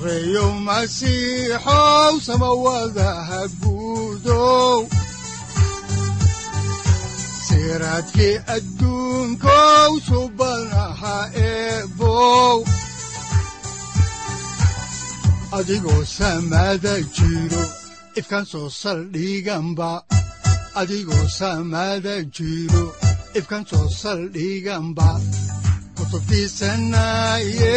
sareyow masiixow samawadaha guudow siraadkii adduunkow subanaha adigoo saldhiganba kutubtiisanaye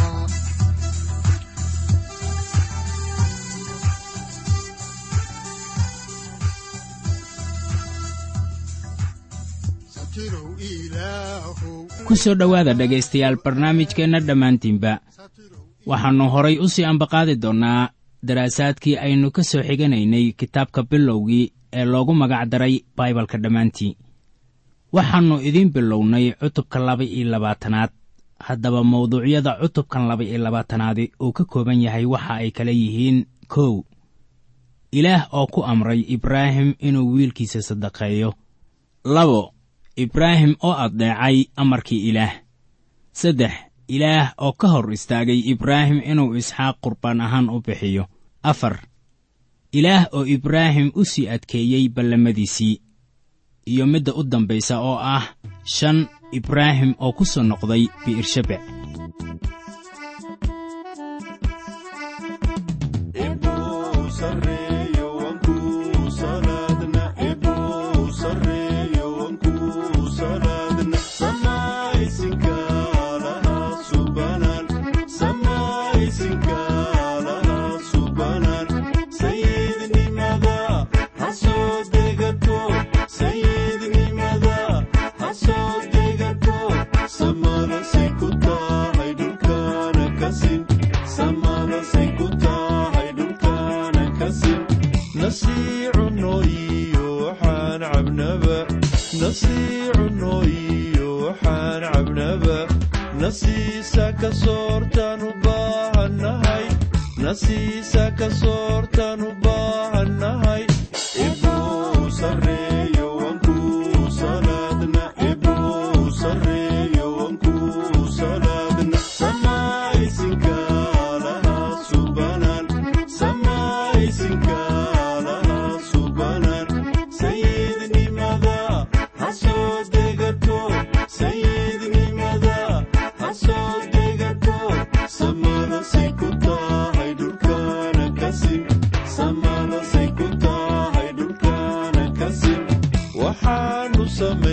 ku soo dhowaada dhegaystayaal barnaamijkeenna dhammaantiinba. Waxaannu horay u sii ambaqaadi doonnaa daraasaadkii aynu ka soo xiganaynay kitaabka bilowgii ee loogu magac daray baibalka dhammaantii waxaannu idiin bilownay cutubka laba iyo labaatanaad. Haddaba mawduucyada cutubkan laba iyo labaatanaadi uu ka kooban yahay waxa ay kala yihiin kow. Ilaah oo ku amray ibraahim inuu wiilkiisa sadaqeeyo. Labo ibraahim oo addeecay amarkii ilaah. Saddex ilaah oo ka hor istaagay ibraahim inuu isxaaq qurbaan ahaan u bixiyo. Afar ilaah oo ibraahim u sii adkeeyey ballamadiisii. Iyo midda u dambaysa oo ah shan ibraahim oo ku soo noqday bi'irshabec Sama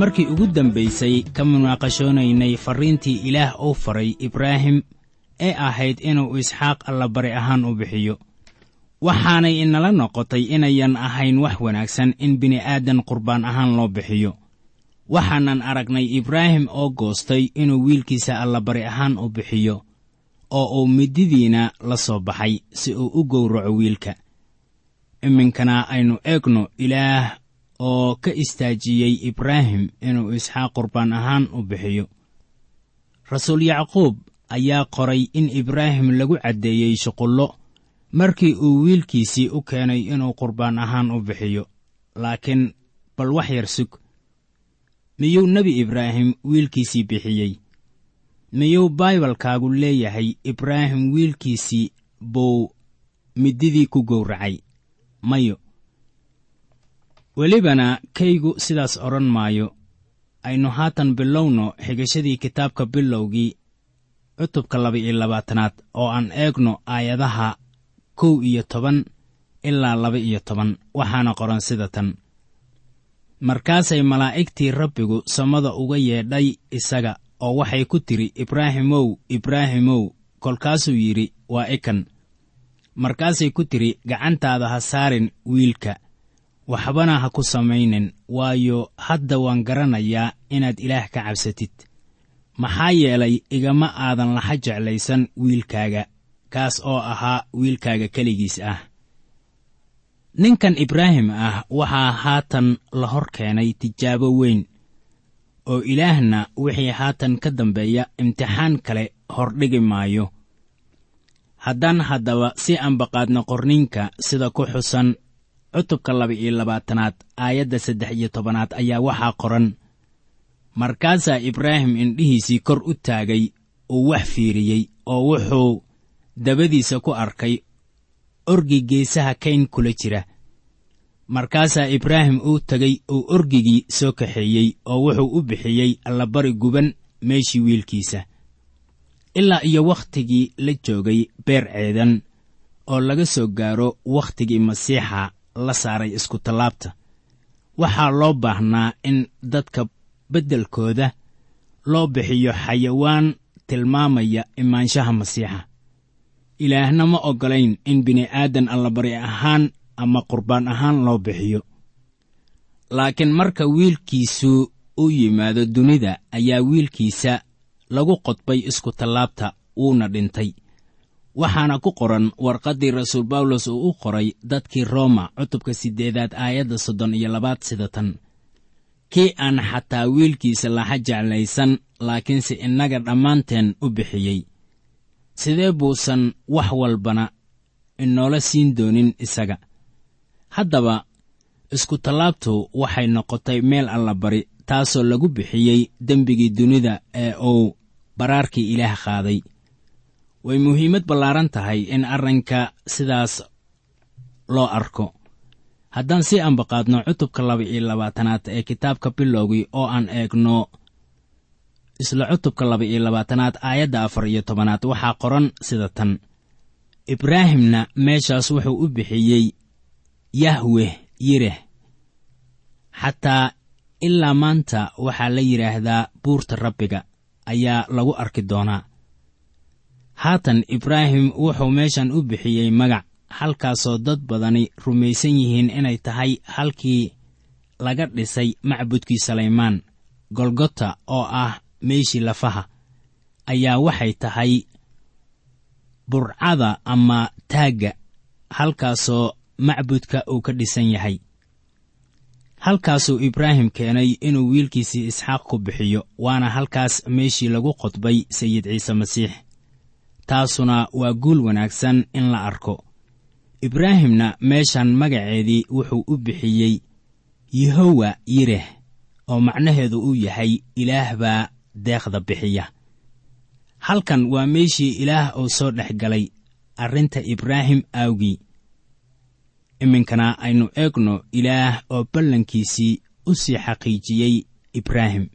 markii ugu dambaysay ka munaaqashoonaynay farriintii ilaah uu faray ibraahim ee ahayd inuu isxaaq allabari ahaan u bixiyo. Waxaanay inala noqotay inayan ahayn wax wanaagsan in bini'aadan qurbaan ahaan loo bixiyo. Waxaanan aragnay ibraahim oo goostay inuu wiilkiisa allabari ahaan u bixiyo oo uu mididiina la soo baxay si uu u gowraco wiilka. Iminkana aynu eegno ilaah oo ka istaajiyey ibraahim inuu isxaaq qurbaan ahaan u bixiyo. Rasuul yacquub ayaa qoray in ibraahim lagu caddeeyey shuqullo markii uu wiilkiisii u keenay inuu qurbaan ahaan u bixiyo. Laakiin bal wax yar sug. Miyuu nebi ibraahim wiilkiisii bixiyey? Miyuu baibalkaagu leeyahay ibraahim wiilkiisii buu mididii ku gowracay? Mayo welibana kaygu sidaas odhan maayo. Aynu haatan bilowno xigashadii kitaabka bilowgii cutubka laba-iyo labaatanaad oo aan eegno aayadaha kow iyo toban ilaa laba-iyo toban. Waxaana qoran sida tan. Markaasay malaa'igtii rabbigu samada uga yeedhay isaga oo waxay ku tidhi ibraahimow ibraahimow kolkaasuu yidhi waa ikan. Markaasay ku tidhi gacantaada ha saarin wiilka waxbana ha ku samaynin waayo hadda waan garanayaa inaad ilaah ka cabsatid. Maxaa yeelay igama aadan laxa jeclaysan wiilkaaga kaas oo ahaa wiilkaaga keligiis ah. Ninkan ibraahim ah waxaa haatan la hor keenay tijaabo weyn oo ilaahna wixii haatan ka dambeeya imtixaan kale hordhigi maayo. Haddaan haddaba si ambaqaadno qorninka sida ku xusan cutubka laba-iyo labaatanaad aayadda saddex iyo tobanaad ayaa waxaa qoran. Markaasaa ibraahim indhihiisii kor u taagay uu wax fiiriyey oo wuxuu dabadiisa ku arkay orgi geesaha kayn kula jira. Markaasaa ibraahim uu tegay uu orgigii soo kaxeeyey oo wuxuu u bixiyey allabari guban meeshii wiilkiisa. Ilaa iyo wakhtigii la joogay beer ceedan oo laga soo gaaro wakhtigii masiixa la saaray iskutallaabta waxaa loo baahnaa in dadka beddelkooda loo bixiyo xayawaan tilmaamaya imaanshaha masiixa. Ilaahna ma oggolayn in bini'aadan allabari ahaan ama qurbaan ahaan loo bixiyo. Laakiin marka wiilkiisu u yimaado dunida ayaa wiilkiisa lagu qodbay iskutallaabta wuuna dhintay waxaana ku qoran warqaddii rasuul bawlos uu u qoray dadkii rooma cutubka siddeedaad aayadda soddon iyo labaad sida tan. Kii aan xataa wiilkiisa laxa jeclaysan laakiinse innaga dhammaanteen u bixiyey. Sidee buusan wax walbana inoola siin doonin isaga? Haddaba iskutallaabtu waxay noqotay meel allabari taasoo lagu bixiyey dembigii dunida ee uu baraarkii ilaah qaaday way muhiimad ballaaran tahay in arrinka sidaas loo arko. Haddaan sii ambaqaadno cutubka laba-iyo labaatanaad ee kitaabka bilowgii oo aan eegno isla cutubka laba-iyo labaatanaad aayadda afar iyo tobanaad waxaa qoran sida tan. Ibraahimna meeshaas wuxuu u bixiyey yahweh yireh xataa ilaa maanta waxaa la yidhaahdaa buurta rabbiga ayaa lagu arki doonaa haatan ibraahim wuxuu meeshan u bixiyey magac halkaasoo dad badani rumaysan yihiin inay tahay halkii laga dhisay macbudkii salaymaan golgota oo ah meeshii lafaha ayaa waxay tahay burcada ama taagga halkaasoo macbudka uu ka dhisan yahay. Halkaasuu ibraahim keenay inuu wiilkiisii isxaaq ku bixiyo waana halkaas meeshii lagu qodbay sayid ciise masiix taasuna waa guul wanaagsan in la arko. Ibraahimna meeshan magaceedii wuxuu u bixiyey yehowa yireh oo macnaheedu uu yahay ilaah baa deeqda bixiya. Halkan waa meeshii ilaah uu soo dhex galay arrinta ibraahim aawgii. Iminkana aynu eegno ilaah oo ballankiisii u sii xaqiijiyey ibraahim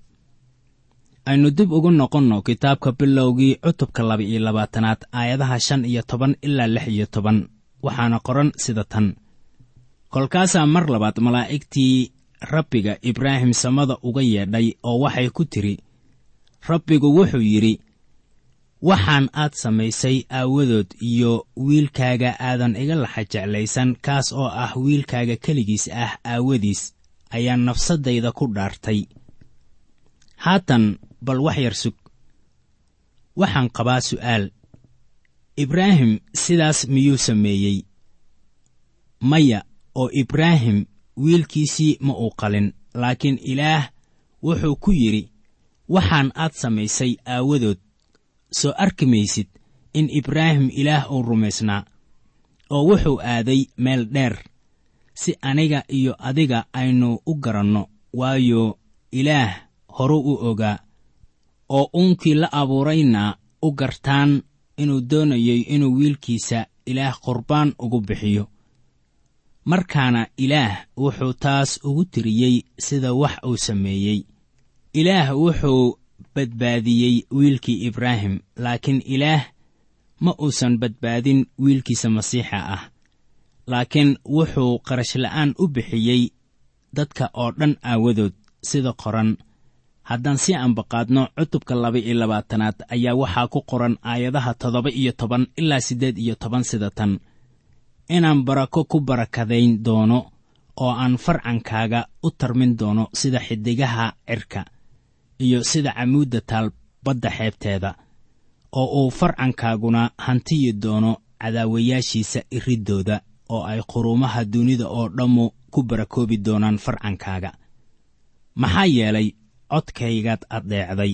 aynu dib ugu noqonno kitaabka bilowgii cutubka laba-iyo labaatanaad aayadaha shan iyo toban ilaa lix iyo toban. Waxaana qoran sida tan. Kolkaasaa mar labaad malaa'igtii rabbiga ibraahim samada uga yeedhay oo waxay ku tidhi rabbigu wuxuu yidhi waxaan aad samaysay aawadood iyo wiilkaaga aadan iga laxa jeclaysan kaas oo ah wiilkaaga keligiis ah aawadiis ayaan nafsaddayda ku dhaartay. Haatan bal wax yar sug. Waxaan qabaa su'aal. Ibraahim sidaas miyuu sameeyey? Maya oo ibraahim wiilkiisii ma uu qalin laakiin ilaah wuxuu ku yidhi waxaan aad samaysay aawadood. Soo arki maysid in ibraahim ilaah uu rumaysnaa oo wuxuu aaday meel dheer. Si aniga iyo adiga aynu u garanno waayo ilaah horuu u ogaa oo uunkii la abuurayna u gartaan inuu doonayay inuu wiilkiisa ilaah qurbaan ugu bixiyo. Markaana ilaah wuxuu taas ugu tiriyey sida wax uu sameeyey. Ilaah wuxuu badbaadiyey wiilkii ibraahim laakiin ilaah ma uusan badbaadin wiilkiisa masiixa ah. Laakiin wuxuu qarashla'aan u bixiyey dadka oo dhan aawadood sida qoran haddaan si ambaqaadno cutubka laba iyo labaatanaad ayaa waxaa ku qoran aayadaha toddoba iyo toban ilaa siddeed iyo toban sida tan inaan barako ku barakadayn doono oo aan farcankaaga u tarmin doono sida xiddigaha cirka iyo sida camuudda taal badda xeebteeda oo uu farcankaaguna hantiyi doono cadaawayaashiisa iriddooda oo ay quruumaha dunida oo dhammu ku barakoobi doonaan farcankaaga. Maxaa yeelay codkaygaad addeecday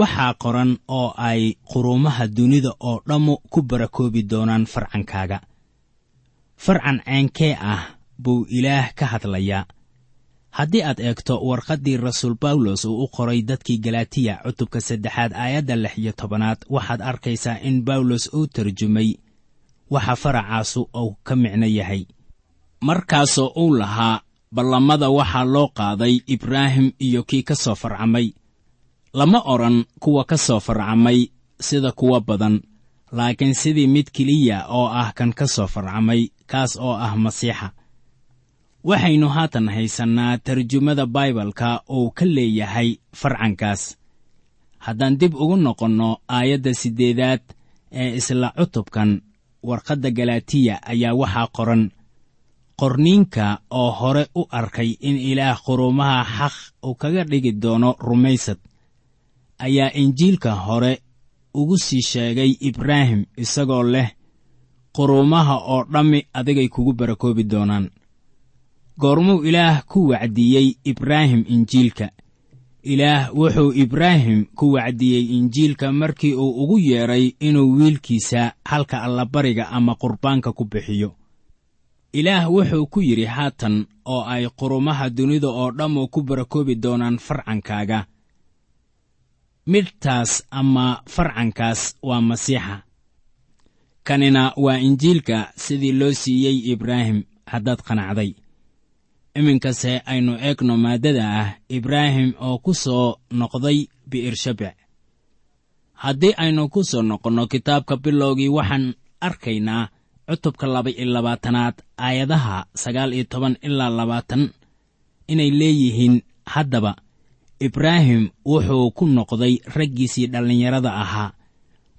waxaa qoran oo ay quruumaha dunida oo dhammu ku barakoobi doonaan farcankaaga. Farcan ceenkee ah buu ilaah ka hadlayaa. Haddii aad eegto warqaddii rasuul bawlos uu u qoray dadkii galatiya cutubka saddexaad aayadda lix iyo tobanaad waxaad arkaysaa in bawlos uu tarjumay waxa faracaasu uu ka micno yahay. Markaasoo uu lahaa ballamada waxaa loo qaaday ibraahim iyo kii ka soo farcamay. Lama odhan kuwa ka soo farcamay sida kuwa badan laakiin sidii mid keliya oo ah kan ka soo farcamay kaas oo ah masiixa. Waxaynu haatan haysannaa tarjumada baibalka uu ka leeyahay farcankaas. Haddaan dib ugu noqonno aayadda siddeedaad ee isla cutubkan warqadda galatiya ayaa waxaa qoran qorniinka oo hore u arkay in ilaah quruumaha xaq uu kaga dhigi doono rumaysad ayaa injiilka hore ugu sii sheegay ibraahim isagoo leh quruumaha oo dhammi adigay kugu barakoobi doonaan. Goormuu ilaah ku wacdiyey ibraahim injiilka. Ilaah wuxuu ibraahim ku wacdiyey injiilka markii uu ugu yeedhay inuu wiilkiisa halka allabariga ama qurbaanka ku bixiyo ilaah wuxuu ku yidhi haatan oo ay qurumaha dunida oo dhammu ku barakoobi doonaan farcankaaga. Midhtaas ama farcankaas waa masiixa. Kanina waa injiilka sidii loo siiyey ibraahim haddaad qanacday. Iminkase aynu eegno maaddada ah ibraahim oo ku soo noqday bi'irshabec. Haddii aynu ku soo noqonno kitaabka bilowgii waxaan arkaynaa cutubka laba iyo labaatanaad aayadaha sagaal iyo toban ilaa labaatan inay leeyihiin haddaba ibraahim wuxuu ku noqday raggiisii dhallinyarada ahaa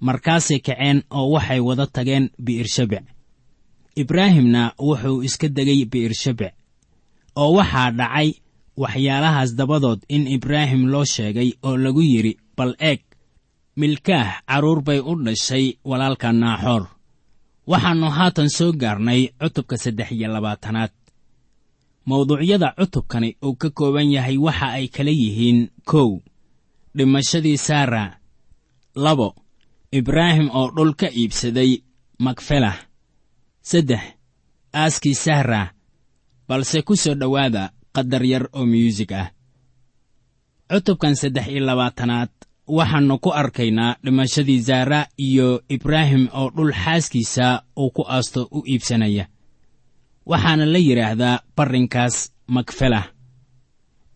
markaasay kaceen oo waxay wada tageen bi'irshabec ibraahimna wuxuu iska degay bi'irshabec oo waxaa dhacay waxyaalahaas dabadood in ibraahim loo sheegay oo lagu yidhi bal eeg milkaah carruur bay u dhashay walaalka naaxoor waxaannu haatan soo gaarnay cutubka saddex iyo labaatanaad. Mawduucyada cutubkani uu ka kooban yahay waxa ay kala yihiin kow dhimashadii saara. Labo ibraahim oo dhul ka iibsaday makfelah saddex aaskii sahra balse ku soo dhowaada qadar yar oo myuusig ah. Cutubkan saddex iyo labaatanaad waxaannu ku arkaynaa dhimashadii zaara iyo ibraahim oo dhul xaaskiisa uu ku aasto u iibsanaya. Waxaana la yidhaahdaa barrinkaas makfelah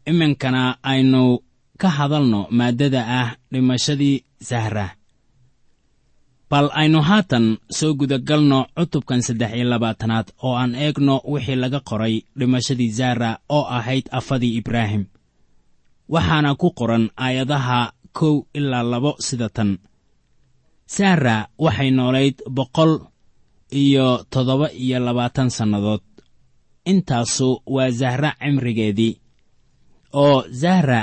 iminkana aynu ka hadalno maaddada ah dhimashadii sahra bal aynu haatan soo gudagalno cutubkan saddex iyo labaatanaad oo aan eegno wixii laga qoray dhimashadii zara oo ahayd afadii ibraahim. Waxaana ku qoran aayadaha kow ilaa labo sida tan. Sara waxay noolayd boqol iyo toddoba iyo labaatan sannadood. Intaasu waa zahra cimrigeedii oo zahra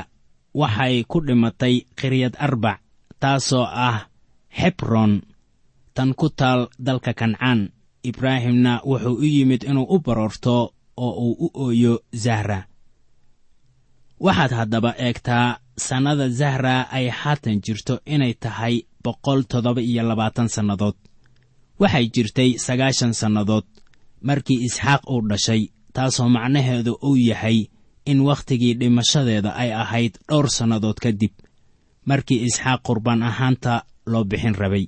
waxay ku dhimatay khiryad arbac taasoo ah xebron tan ku taal dalka kancaan. Ibraahimna wuxuu u yimid inuu u baroorto oo uu u ooyo zahra waxaad haddaba eegtaa sannada zahra ay haatan jirto inay tahay boqol toddoba iyo labaatan sannadood. Waxay jirtay sagaashan sannadood markii isxaaq uu dhashay taasoo macnaheedu uu yahay in wakhtigii dhimashadeeda ay ahayd dhowr sannadood kadib markii isxaaq qurbaan ahaanta loo bixin rabay.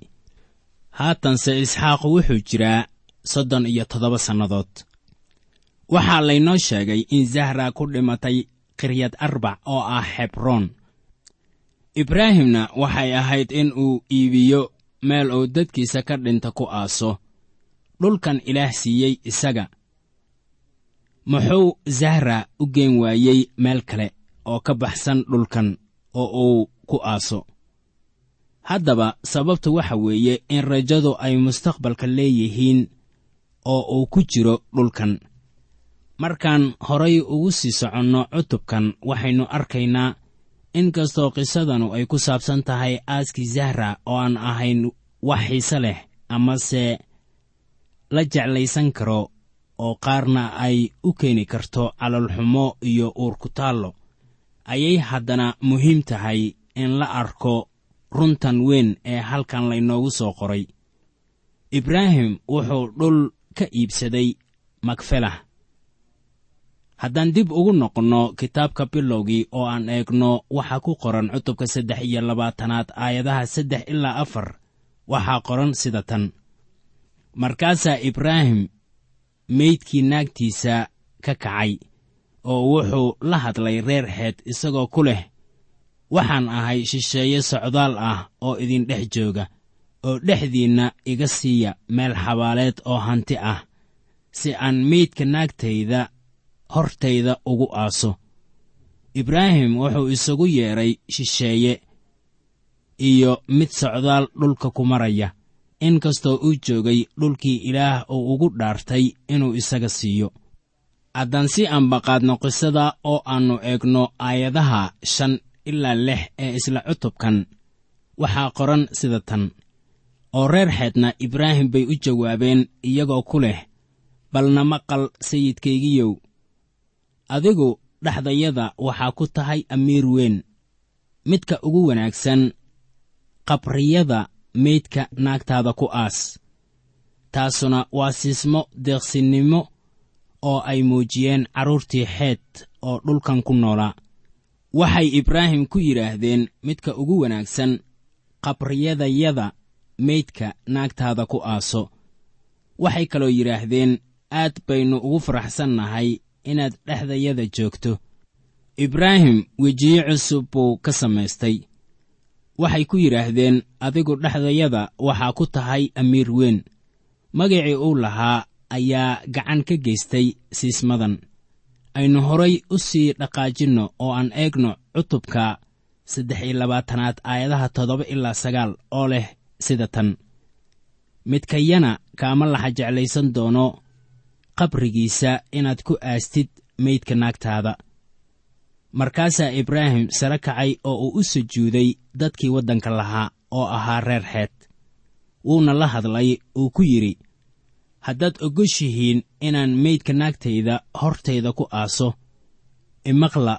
Haatanse isxaaq wuxuu jiraa soddon iyo toddoba sannadood. Waxaa laynoo sheegay in zahra ku dhimatay khiryad arbac oo ah xebroon ibraahimna waxay ahayd in uu iibiyo meel uu dadkiisa ka dhinta ku aaso. Dhulkan ilaah siiyey isaga. Muxuu zahra u geen waayey meel kale oo ka baxsan dhulkan oo uu ku aaso? Haddaba sababtu waxa weeye in rajadu ay mustaqbalka leeyihiin oo uu ku jiro dhulkan markaan horay ugu sii soconno cutubkan waxaynu arkaynaa in kastoo qisadanu ay ku saabsan tahay aaskii zahra oo aan ahayn wax xiise leh amase la jeclaysan karo oo qaarna ay u keeni karto calolxumo iyo uurkutaallo ayay haddana muhiim tahay in la arko runtan weyn ee halkan laynoogu soo qoray. Ibraahim wuxuu dhul ka iibsaday makfelah haddaan dib ugu noqonno kitaabka bilowgii oo aan eegno waxaa ku qoran cutubka saddex iyo labaatanaad aayadaha saddex ilaa afar. Waxaa qoran sida tan. Markaasaa ibraahim meydkii naagtiisa ka kacay oo wuxuu la hadlay reer xeed isagoo ku leh waxaan ahay shisheeye socdaal ah oo idin dhex jooga oo dhexdiinna iga siiya meel xabaaleed oo hanti ah. Si aan meydka naagtayda hortayda ugu aaso. Ibraahim wuxuu isagu yeedhay shisheeye iyo mid socdaal dhulka ku maraya. In kastoo uu joogay dhulkii ilaah uu ugu dhaartay inuu isaga siiyo. Haddaan si ambaqaadno qisada oo aannu eegno aayadaha shan ilaa lix ee isla cutubkan waxaa qoran sida tan. Oo reer xeedna ibraahim bay u jawaabeen iyagoo ku leh balna maqal sayidkaygiyow adigu dhexdayada waxaa ku tahay amiir weyn. Midka ugu wanaagsan qabriyada meydka naagtaada ku aas. Taasuna waa siismo deeqsinnimo oo ay muujiyeen carruurtii xeed oo dhulkan ku noolaa waxay ibraahim ku yidhaahdeen midka ugu wanaagsan qabriyadayada meydka naagtaada ku aaso. Waxay kaloo yidhaahdeen aad baynu ugu faraxsannahay inaad dhexdayada joogto. Ibraahim wejiye cusub buu ka samaystay. Waxay ku yidhaahdeen adigu dhexdayada waxaa ku tahay amiir weyn. Magacii uu lahaa ayaa gacan ka geystay siismadan. Aynu horay u sii dhaqaajinno oo aan eegno cutubka saddex iyo labaatanaad aayadaha toddoba ilaa sagaal oo leh sida tan. Midkayana kaama laxa jeclaysan doono qabrigiisa inaad ku aastid meydka naagtaada. Markaasaa ibraahim sare kacay oo uu u sujuuday dadkii waddanka lahaa oo ahaa reer xeed wuuna la hadlay uu ku yidhi haddaad ogoshihiin inaan meydka naagtayda hortayda ku aaso imaqla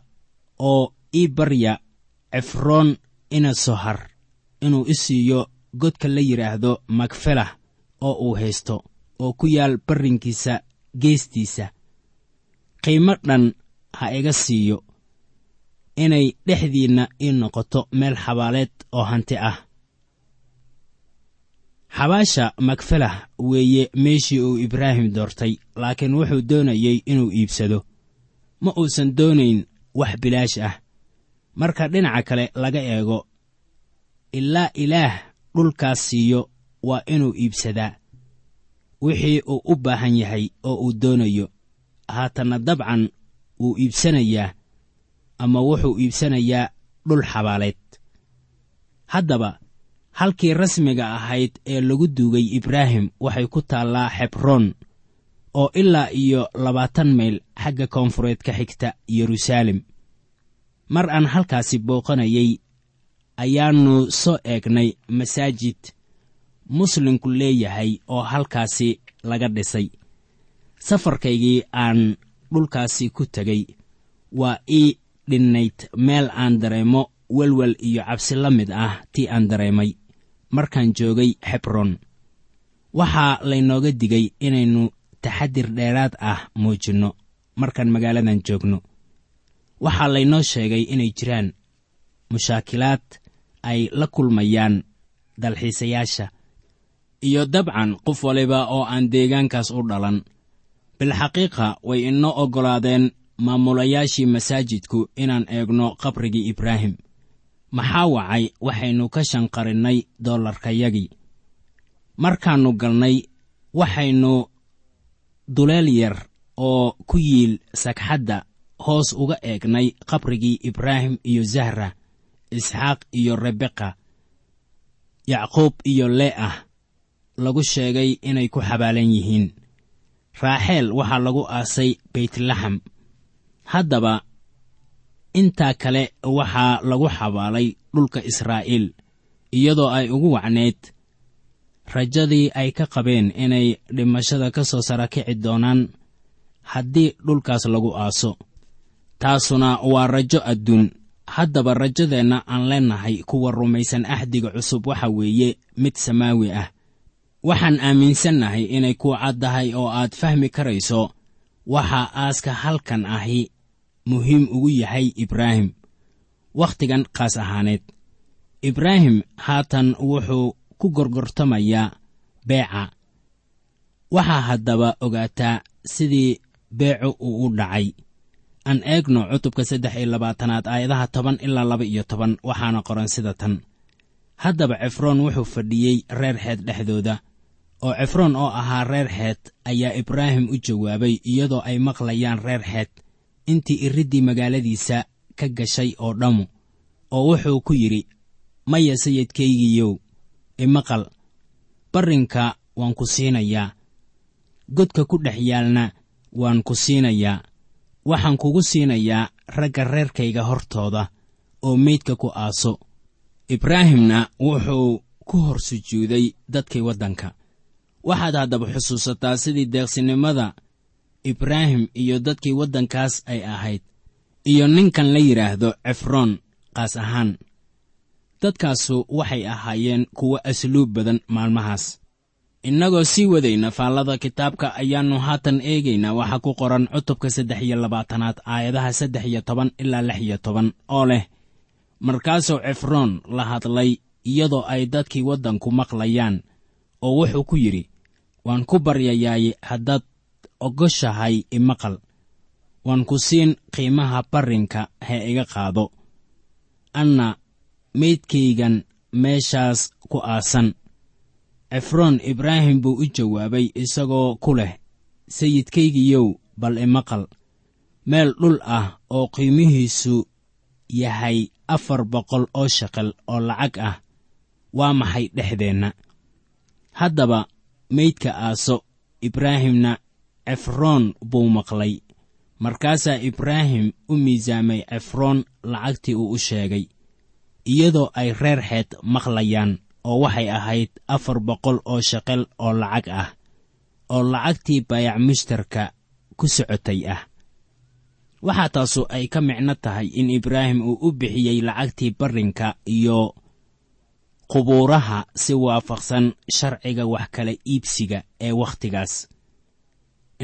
oo ii barya cefroon ina sohar inuu i siiyo godka la yidhaahdo makfelah oo uu haysto oo ku yaal barrinkiisa geestiisa. Qiimo dhan ha iga siiyo inay dhexdiinna ii noqoto meel xabaaleed oo hanti ah. Xabaasha makfelah weeye meeshii uu ibraahim doortay laakiin wuxuu doonayey inuu iibsado. Ma uusan doonayn wax bilaash ah. Marka dhinaca kale laga eego ilaa ilaah dhulkaas siiyo waa inuu iibsadaa wixii uu u baahan yahay oo uu doonayo. Haatanna dabcan wuu iibsanayaa ama wuxuu iibsanayaa dhul xabaaleed. Haddaba halkii rasmiga ahayd ee lagu duugay ibraahim waxay ku taallaa xebroon oo ilaa iyo labaatan mayl xagga koonfureed ka xigta yeruusaalem mar aan halkaasi booqanayay ayaannu soo eegnay masaajid muslimku leeyahay oo halkaasi laga dhisay. Safarkaygii aan dhulkaasi ku tegay waa ii dhinnayd meel aan dareemo welwel iyo cabsi la mid ah tii aan dareemay. Markaan joogay xebroon waxaa laynooga digay inaynu taxadir dheeraad ah muujinno markaan magaaladan joogno. Waxaa laynoo sheegay inay jiraan mushaakilaad ay la kulmayaan dalxiisayaasha iyo dabcan qof waliba oo aan deegaankaas u dhalan. Bilxaqiiqa way inoo oggolaadeen maamulayaashii masaajidku inaan eegno qabrigii ibraahim. Maxaa wacay waxaynu ka shanqarinnay dollarkayagii markaannu galnay waxaynu duleel yar oo ku yiil sagxadda hoos uga eegnay qabrigii ibraahim iyo zahra isxaaq iyo rebeka yacquub iyo le'ah lagu sheegay inay ku xabaalan yihiin. Raaxeel waxaa lagu aasay beytlaxam haddaba intaa kale waxaa lagu xabaalay dhulka israa'iil iyadoo ay ugu wacneyd rajadii ay ka qabeen inay dhimashada ka soo sara kici doonaan haddii dhulkaas lagu aaso. Taasuna waa rajo adduun. Haddaba rajadeenna aan leennahay kuwa rumaysan axdiga cusub waxa weeye mid samaawi ah waxaan aaminsannahay inay ku caddahay oo aad fahmi karayso. Waxaa aaska halkan ahi muhiim ugu yahay ibraahim. Wakhtigan qaas ahaaneed. Ibraahim haatan wuxuu ku gorgortamayaa beeca. Waxaa haddaba ogaataa sidii beecu uu u dhacay. Aan eegno cutubka saddex iyo labaatanaad aayadaha toban ilaa laba iyo toban waxaana qoran sida tan. Haddaba cefroon wuxuu fadhiyey reer xeed dhexdooda oo cefroon oo ahaa reer xeed ayaa ibraahim u jawaabay iyadoo ay maqlayaan reer xeed intii iriddii magaaladiisa ka gashay oo dhammu oo wuxuu ku yidhi maya sayidkaygiiyow imaqal barrinka waan ku siinayaa. Godka ku dhex yaalna waan ku siinayaa. Waxaan kugu siinayaa ragga reerkayga hortooda oo meydka ku aaso. Ibraahimna wuxuu ku hor sujuuday dadkii waddanka waxaad haddaba xusuusataa sidii deeqsinimada ibraahim iyo dadkii waddankaas ay ahayd iyo ninkan la yidhaahdo cefroon qaas ahaan. Dadkaasu waxay ahaayeen kuwo asluub badan maalmahaas. Innagoo sii wadayna faallada kitaabka ayaannu haatan eegaynaa. Waxaa ku qoran cutubka saddex iyo labaatanaad aayadaha saddex iyo toban ilaa lix iyo toban oo leh markaasuu cefroon la hadlay iyadoo ay dadkii waddanku maqlayaan oo wuxuu ku yidhi waan ku baryayaaye haddaad ogoshahay imaqal waan ku siin qiimaha barrinka hee iga qaado. Anna meydkaygan meeshaas ku aasan. Cefroon ibraahim buu u jawaabay isagoo ku leh sayidkaygiyow bal imaqal. Meel dhul ah oo qiimihiisu yahay afar boqol oo shaqal oo lacag ah waa maxay dhexdeenna? Haddaba meydka aaso ibraahimna cefroon buu maqlay. Markaasaa ibraahim u miisaamay cefroon lacagtii uu u sheegay iyadoo ay reer xeed maqlayaan oo waxay ahayd afar boqol oo shaqal oo lacag ah oo lacagtii baayac mushtarka ku socotay ah. Waxaa taasu ay ka micno tahay in ibraahim uu u bixiyey lacagtii barrinka iyo qubuuraha si waafaqsan sharciga wax kala iibsiga ee wakhtigaas.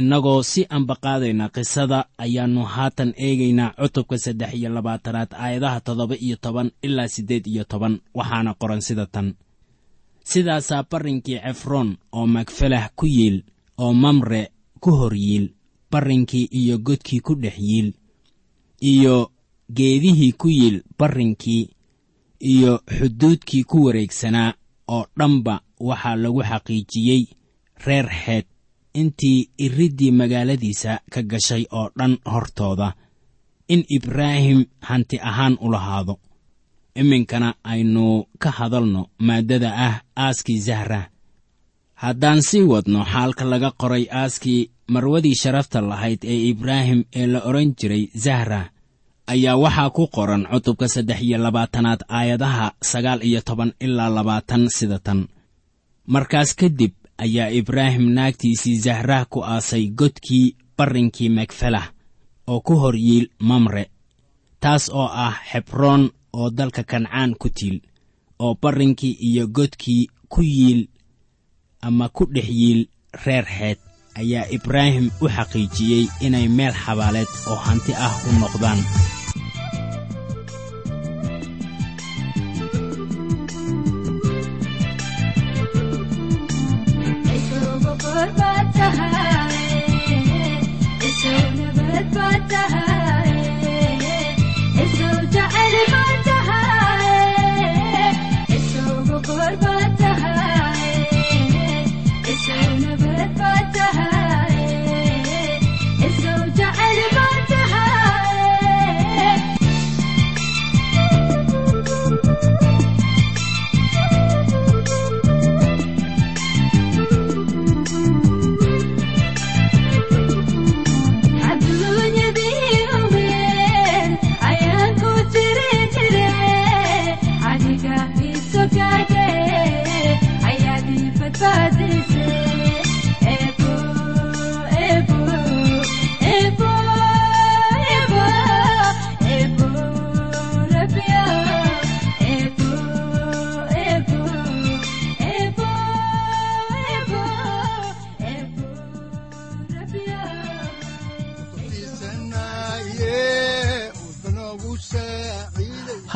Innagoo si ambaqaadayna qisada ayaannu haatan eegaynaa cutubka saddex iyo labaatanaad aayadaha toddoba iyo toban ilaa siddeed iyo toban waxaana qoran sida tan. Sidaasaa barrinkii cefroon oo magfalah ku yiil oo mamre ku hor yiil barrinkii iyo godkii ku dhex yiil iyo geedihii ku yiil barrinkii iyo xuduudkii ku wareegsanaa oo dhanba waxaa lagu xaqiijiyey reer xeed intii iriddii magaaladiisa ka gashay oo dhan hortooda in ibraahim hanti ahaan u lahaado. Iminkana aynu ka hadalno maaddada ah aaskii zahra. Haddaan sii wadno xaalka laga qoray aaskii marwadii sharafta lahayd ee ibraahim ee la odhan jiray zahra ayaa waxaa ku qoran cutubka saddex iyo labaatanaad aayadaha sagaal iyo toban ilaa labaatan sida tan. Markaas kadib ayaa ibraahim naagtiisii zahrah ku aasay godkii barrinkii megfelah oo ku hor yiil mamre taas oo ah xebroon oo dalka kancaan ku tiil oo barrinkii iyo godkii ku yiil ama ku dhex yiil reer xeed ayaa ibraahim u xaqiijiyey inay meel xabaaleed oo hanti ah u noqdaan